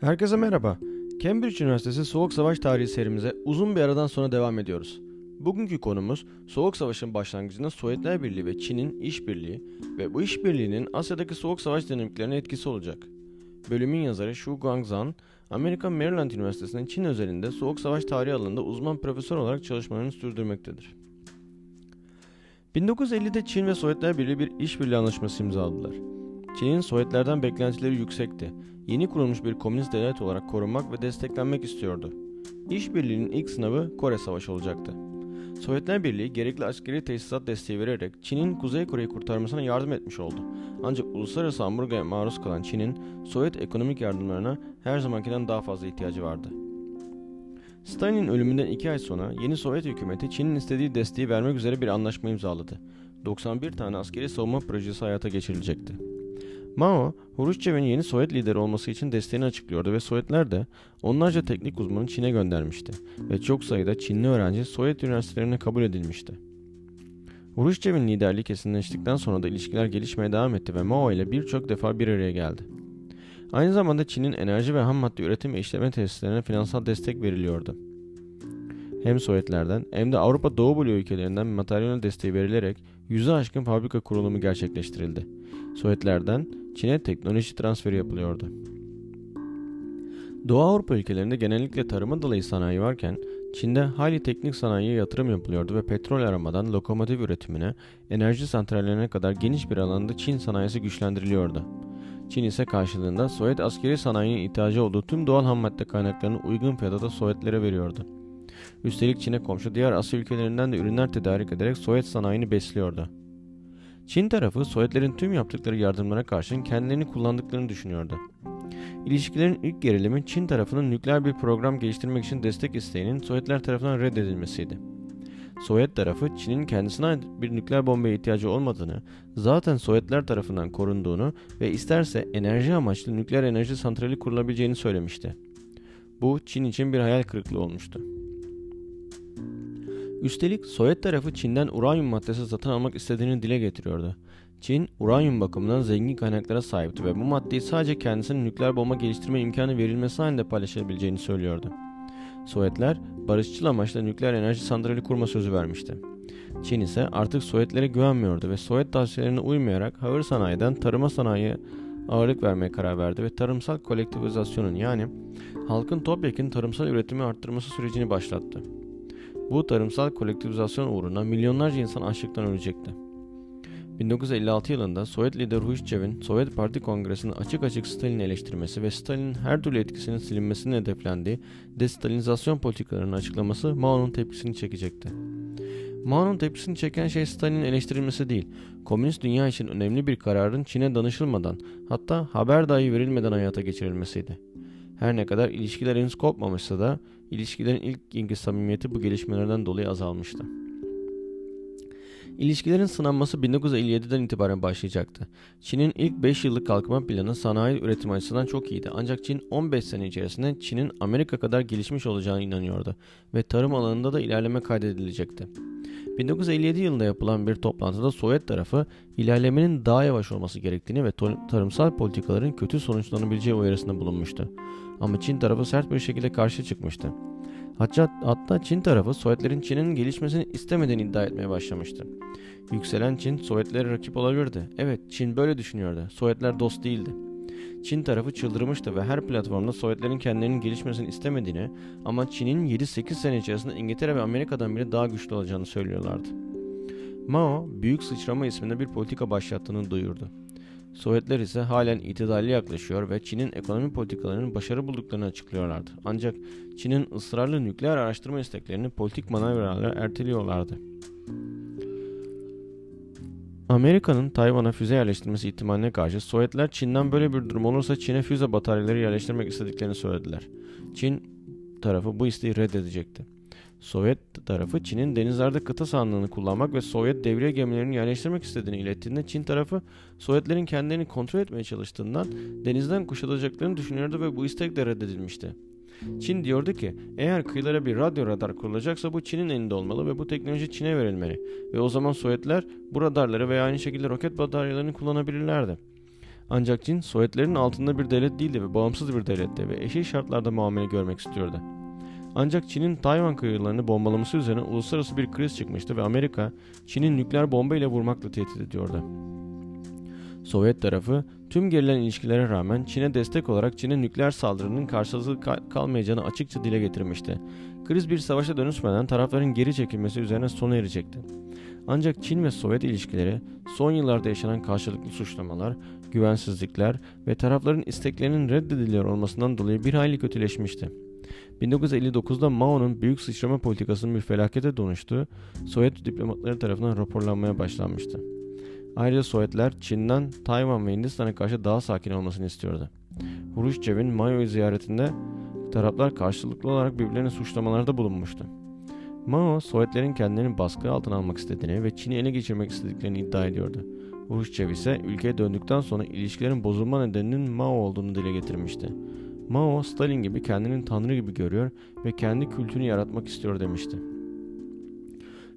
Herkese merhaba. Cambridge Üniversitesi Soğuk Savaş Tarihi serimize uzun bir aradan sonra devam ediyoruz. Bugünkü konumuz Soğuk Savaş'ın başlangıcında Sovyetler Birliği ve Çin'in işbirliği ve bu işbirliğinin Asya'daki Soğuk Savaş dinamiklerine etkisi olacak. Bölümün yazarı Xu Guangzhan, Amerika Maryland Üniversitesi'nin Çin özelinde Soğuk Savaş tarihi alanında uzman profesör olarak çalışmalarını sürdürmektedir. 1950'de Çin ve Sovyetler Birliği bir işbirliği anlaşması imzaladılar. Çin'in Sovyetlerden beklentileri yüksekti. Yeni kurulmuş bir komünist devlet olarak korunmak ve desteklenmek istiyordu. İşbirliğinin ilk sınavı Kore Savaşı olacaktı. Sovyetler Birliği gerekli askeri tesisat desteği vererek Çin'in Kuzey Kore'yi kurtarmasına yardım etmiş oldu. Ancak uluslararası ambargoya maruz kalan Çin'in Sovyet ekonomik yardımlarına her zamankinden daha fazla ihtiyacı vardı. Stalin'in ölümünden iki ay sonra yeni Sovyet hükümeti Çin'in istediği desteği vermek üzere bir anlaşma imzaladı. 91 tane askeri savunma projesi hayata geçirilecekti. Mao, Hruşçev'in yeni Sovyet lideri olması için desteğini açıklıyordu ve Sovyetler de onlarca teknik uzmanı Çin'e göndermişti ve çok sayıda Çinli öğrenci Sovyet üniversitelerine kabul edilmişti. Hruşçev'in liderliği kesinleştikten sonra da ilişkiler gelişmeye devam etti ve Mao ile birçok defa bir araya geldi. Aynı zamanda Çin'in enerji ve ham madde üretim ve işleme tesislerine finansal destek veriliyordu. Hem Sovyetlerden hem de Avrupa Doğu Bloğu ülkelerinden materyal desteği verilerek yüze aşkın fabrika kurulumu gerçekleştirildi. Sovyetlerden Çin'e teknoloji transferi yapılıyordu. Doğu Avrupa ülkelerinde genellikle tarıma dalı sanayi varken Çin'de hali teknik sanayiye yatırım yapılıyordu ve petrol aramadan lokomotiv üretimine, enerji santrallerine kadar geniş bir alanda Çin sanayisi güçlendiriliyordu. Çin ise karşılığında Sovyet askeri sanayinin ihtiyacı olduğu tüm doğal ham madde kaynaklarını uygun fiyata da Sovyetlere veriyordu. Üstelik Çin'e komşu diğer Asya ülkelerinden de ürünler tedarik ederek Sovyet sanayini besliyordu. Çin tarafı Sovyetlerin tüm yaptıkları yardımlara karşın kendilerini kullandıklarını düşünüyordu. İlişkilerin ilk gerilimi Çin tarafının nükleer bir program geliştirmek için destek isteğinin Sovyetler tarafından reddedilmesiydi. Sovyet tarafı Çin'in kendisine ait bir nükleer bombaya ihtiyacı olmadığını, zaten Sovyetler tarafından korunduğunu ve isterse enerji amaçlı nükleer enerji santrali kurulabileceğini söylemişti. Bu Çin için bir hayal kırıklığı olmuştu. Üstelik Sovyet tarafı Çin'den uranyum maddesi satın almak istediğini dile getiriyordu. Çin, uranyum bakımından zengin kaynaklara sahipti ve bu maddeyi sadece kendisinin nükleer bomba geliştirme imkanı verilmesi halinde paylaşabileceğini söylüyordu. Sovyetler, barışçıl amaçla nükleer enerji santrali kurma sözü vermişti. Çin ise artık Sovyetlere güvenmiyordu ve Sovyet tavsiyelerine uymayarak ağır sanayiden tarıma sanayiye ağırlık vermeye karar verdi ve tarımsal kolektivizasyonun yani halkın topyekun tarımsal üretimi arttırması sürecini başlattı. Bu tarımsal kolektivizasyon uğruna milyonlarca insan açlıktan ölecekti. 1956 yılında Sovyet lideri Hruşçev'in Sovyet Parti Kongresi'nin açık açık Stalin'i eleştirmesi ve Stalin'in her türlü etkisinin silinmesini hedeflendiği destalinizasyon politikalarının açıklaması Mao'nun tepkisini çekecekti. Mao'nun tepkisini çeken şey Stalin'in eleştirilmesi değil, komünist dünya için önemli bir kararın Çin'e danışılmadan, hatta haber dahi verilmeden hayata geçirilmesiydi. Her ne kadar ilişkiler henüz kopmamışsa da ilişkilerin ilk günkü samimiyeti bu gelişmelerden dolayı azalmıştı. İlişkilerin sınanması 1957'den itibaren başlayacaktı. Çin'in ilk 5 yıllık kalkınma planı sanayi üretimi açısından çok iyiydi. Ancak Çin 15 sene içerisinde Çin'in Amerika kadar gelişmiş olacağına inanıyordu ve tarım alanında da ilerleme kaydedilecekti. 1957 yılında yapılan bir toplantıda Sovyet tarafı ilerlemenin daha yavaş olması gerektiğini ve tarımsal politikaların kötü sonuçlanabileceği uyarısında bulunmuştu. Ama Çin tarafı sert bir şekilde karşı çıkmıştı. Hatta, hatta Çin tarafı Sovyetlerin Çin'in gelişmesini istemediğini iddia etmeye başlamıştı. Yükselen Çin Sovyetlere rakip olabilirdi. Evet Çin böyle düşünüyordu. Sovyetler dost değildi. Çin tarafı çıldırmıştı ve her platformda Sovyetlerin kendilerinin gelişmesini istemediğini ama Çin'in 7-8 sene içerisinde İngiltere ve Amerika'dan bile daha güçlü olacağını söylüyorlardı. Mao, Büyük Sıçrama isminde bir politika başlattığını duyurdu. Sovyetler ise halen itidalli yaklaşıyor ve Çin'in ekonomi politikalarının başarı bulduklarını açıklıyorlardı. Ancak Çin'in ısrarlı nükleer araştırma isteklerini politik manevralarla erteliyorlardı. Amerika'nın Tayvan'a füze yerleştirmesi ihtimaline karşı Sovyetler Çin'den böyle bir durum olursa Çin'e füze bataryaları yerleştirmek istediklerini söylediler. Çin tarafı bu isteği reddedecekti. Sovyet tarafı Çin'in denizlerde kıta sahanlığını kullanmak ve Sovyet devriye gemilerini yerleştirmek istediğini ilettiğinde Çin tarafı Sovyetlerin kendilerini kontrol etmeye çalıştığından denizden kuşatacaklarını düşünüyordu ve bu istek de reddedilmişti. Çin diyordu ki eğer kıyılara bir radyo radar kurulacaksa bu Çin'in elinde olmalı ve bu teknoloji Çin'e verilmeli ve o zaman Sovyetler bu radarları veya aynı şekilde roket bataryalarını kullanabilirlerdi. Ancak Çin Sovyetlerin altında bir devlet değildi ve bağımsız bir devlette ve eşit şartlarda muamele görmek istiyordu. Ancak Çin'in Tayvan kıyılarını bombalaması üzerine uluslararası bir kriz çıkmıştı ve Amerika Çin'in nükleer bomba ile vurmakla tehdit ediyordu. Sovyet tarafı tüm gerilen ilişkilere rağmen Çin'e destek olarak Çin'e nükleer saldırının karşılığı kalmayacağını açıkça dile getirmişti. Kriz bir savaşa dönüşmeden tarafların geri çekilmesi üzerine sona erecekti. Ancak Çin ve Sovyet ilişkileri son yıllarda yaşanan karşılıklı suçlamalar, güvensizlikler ve tarafların isteklerinin reddediliyor olmasından dolayı bir hayli kötüleşmişti. 1959'da Mao'nun büyük sıçrama politikasının bir felakete dönüştüğü Sovyet diplomatları tarafından raporlanmaya başlanmıştı. Ayrıca Sovyetler Çin'den Tayvan ve Hindistan'a karşı daha sakin olmasını istiyordu. Huruşçev'in Mao'yu ziyaretinde taraflar karşılıklı olarak birbirlerine suçlamalarda bulunmuştu. Mao, Sovyetlerin kendilerini baskı altına almak istediğini ve Çin'i ele geçirmek istediklerini iddia ediyordu. Huruşçev ise ülkeye döndükten sonra ilişkilerin bozulma nedeninin Mao olduğunu dile getirmişti. Mao, Stalin gibi kendini tanrı gibi görüyor ve kendi kültürünü yaratmak istiyor demişti.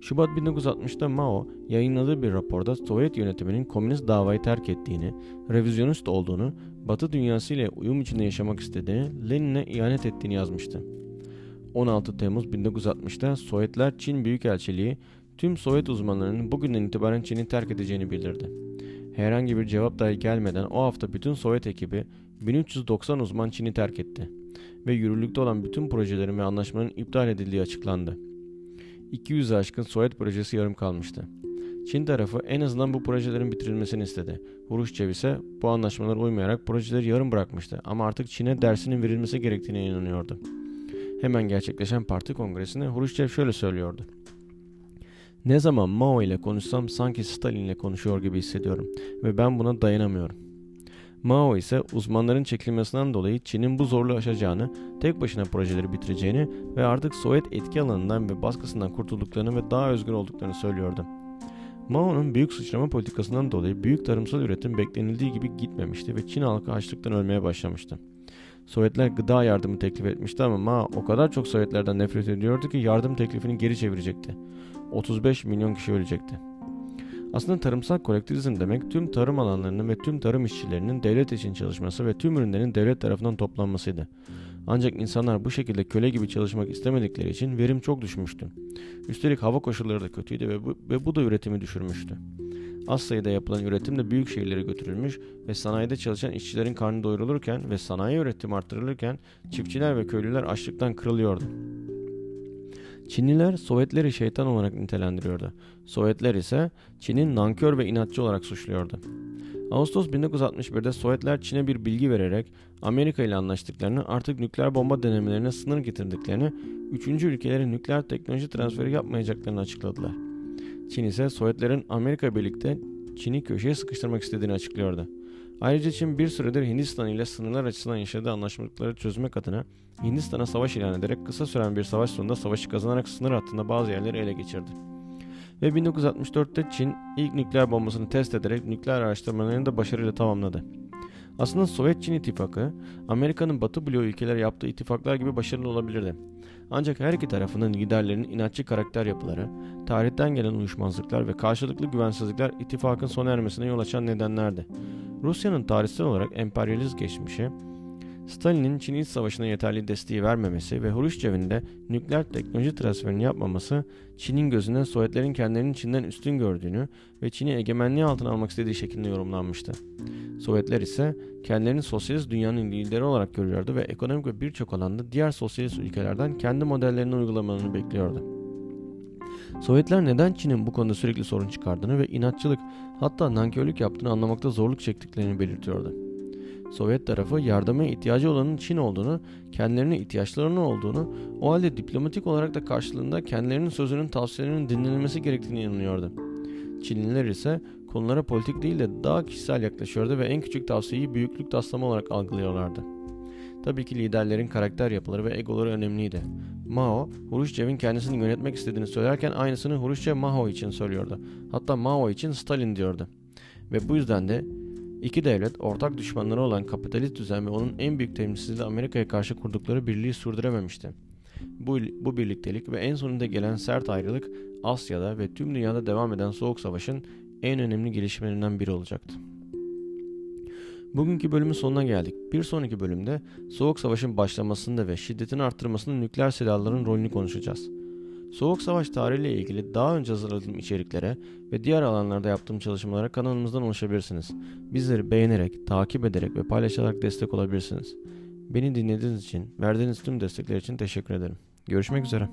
Şubat 1960'da Mao yayınladığı bir raporda Sovyet yönetiminin komünist davayı terk ettiğini, revizyonist olduğunu, Batı dünyası ile uyum içinde yaşamak istediğini, Lenin'e ihanet ettiğini yazmıştı. 16 Temmuz 1960'da Sovyetler Çin Büyükelçiliği tüm Sovyet uzmanlarının bugünden itibaren Çin'i terk edeceğini bildirdi. Herhangi bir cevap dahi gelmeden o hafta bütün Sovyet ekibi 1390 uzman Çin'i terk etti ve yürürlükte olan bütün projelerin ve anlaşmanın iptal edildiği açıklandı. 200 aşkın Sovyet projesi yarım kalmıştı. Çin tarafı en azından bu projelerin bitirilmesini istedi. Huruşçev ise bu anlaşmalara uymayarak projeleri yarım bırakmıştı ama artık Çin'e dersinin verilmesi gerektiğine inanıyordu. Hemen gerçekleşen parti kongresinde Huruşçev şöyle söylüyordu. Ne zaman Mao ile konuşsam sanki Stalin ile konuşuyor gibi hissediyorum ve ben buna dayanamıyorum. Mao ise uzmanların çekilmesinden dolayı Çin'in bu zorluğu aşacağını, tek başına projeleri bitireceğini ve artık Sovyet etki alanından ve baskısından kurtulduklarını ve daha özgür olduklarını söylüyordu. Mao'nun büyük sıçrama politikasından dolayı büyük tarımsal üretim beklenildiği gibi gitmemişti ve Çin halkı açlıktan ölmeye başlamıştı. Sovyetler gıda yardımı teklif etmişti ama Mao o kadar çok Sovyetlerden nefret ediyordu ki yardım teklifini geri çevirecekti. 35 milyon kişi ölecekti. Aslında tarımsal kolektivizm demek tüm tarım alanlarının ve tüm tarım işçilerinin devlet için çalışması ve tüm ürünlerin devlet tarafından toplanmasıydı. Ancak insanlar bu şekilde köle gibi çalışmak istemedikleri için verim çok düşmüştü. Üstelik hava koşulları da kötüydü ve bu, ve bu da üretimi düşürmüştü. Az sayıda yapılan üretim de büyük şehirlere götürülmüş ve sanayide çalışan işçilerin karnı doyurulurken ve sanayi üretimi arttırılırken çiftçiler ve köylüler açlıktan kırılıyordu. Çinliler Sovyetleri şeytan olarak nitelendiriyordu. Sovyetler ise Çin'in nankör ve inatçı olarak suçluyordu. Ağustos 1961'de Sovyetler Çin'e bir bilgi vererek Amerika ile anlaştıklarını artık nükleer bomba denemelerine sınır getirdiklerini, üçüncü ülkelere nükleer teknoloji transferi yapmayacaklarını açıkladılar. Çin ise Sovyetlerin Amerika birlikte Çin'i köşeye sıkıştırmak istediğini açıklıyordu. Ayrıca Çin bir süredir Hindistan ile sınırlar açısından yaşadığı anlaşmazlıkları çözmek adına Hindistan'a savaş ilan ederek kısa süren bir savaş sonunda savaşı kazanarak sınır hattında bazı yerleri ele geçirdi. Ve 1964'te Çin ilk nükleer bombasını test ederek nükleer araştırmalarını da başarıyla tamamladı. Aslında Sovyet-Çin ittifakı, Amerika'nın Batı bloğu ülkeler yaptığı ittifaklar gibi başarılı olabilirdi. Ancak her iki tarafının liderlerinin inatçı karakter yapıları, tarihten gelen uyuşmazlıklar ve karşılıklı güvensizlikler ittifakın sona ermesine yol açan nedenlerdi. Rusya'nın tarihsel olarak emperyalist geçmişi, Stalin'in Çin İç Savaşı'na yeterli desteği vermemesi ve Hruşçev'in de nükleer teknoloji transferini yapmaması Çin'in gözünden Sovyetlerin kendilerinin Çin'den üstün gördüğünü ve Çin'i egemenliği altına almak istediği şeklinde yorumlanmıştı. Sovyetler ise kendilerini sosyalist dünyanın lideri olarak görüyordu ve ekonomik ve birçok alanda diğer sosyalist ülkelerden kendi modellerini uygulamalarını bekliyordu. Sovyetler neden Çin'in bu konuda sürekli sorun çıkardığını ve inatçılık hatta nankörlük yaptığını anlamakta zorluk çektiklerini belirtiyordu. Sovyet tarafı yardıma ihtiyacı olanın Çin olduğunu, kendilerine ihtiyaçlarının olduğunu, o halde diplomatik olarak da karşılığında kendilerinin sözünün tavsiyelerinin dinlenilmesi gerektiğini inanıyordu. Çinliler ise konulara politik değil de daha kişisel yaklaşıyordu ve en küçük tavsiyeyi büyüklük taslama olarak algılıyorlardı. Tabii ki liderlerin karakter yapıları ve egoları önemliydi. Mao, Huruşçev'in kendisini yönetmek istediğini söylerken aynısını Huruşçev Mao için söylüyordu. Hatta Mao için Stalin diyordu. Ve bu yüzden de İki devlet ortak düşmanları olan kapitalist düzen ve onun en büyük temsilcisi de Amerika'ya karşı kurdukları birliği sürdürememişti. Bu, bu birliktelik ve en sonunda gelen sert ayrılık Asya'da ve tüm dünyada devam eden Soğuk Savaş'ın en önemli gelişmelerinden biri olacaktı. Bugünkü bölümün sonuna geldik. Bir sonraki bölümde Soğuk Savaş'ın başlamasında ve şiddetini arttırmasında nükleer silahların rolünü konuşacağız. Soğuk Savaş tarihiyle ilgili daha önce hazırladığım içeriklere ve diğer alanlarda yaptığım çalışmalara kanalımızdan ulaşabilirsiniz. Bizleri beğenerek, takip ederek ve paylaşarak destek olabilirsiniz. Beni dinlediğiniz için, verdiğiniz tüm destekler için teşekkür ederim. Görüşmek üzere.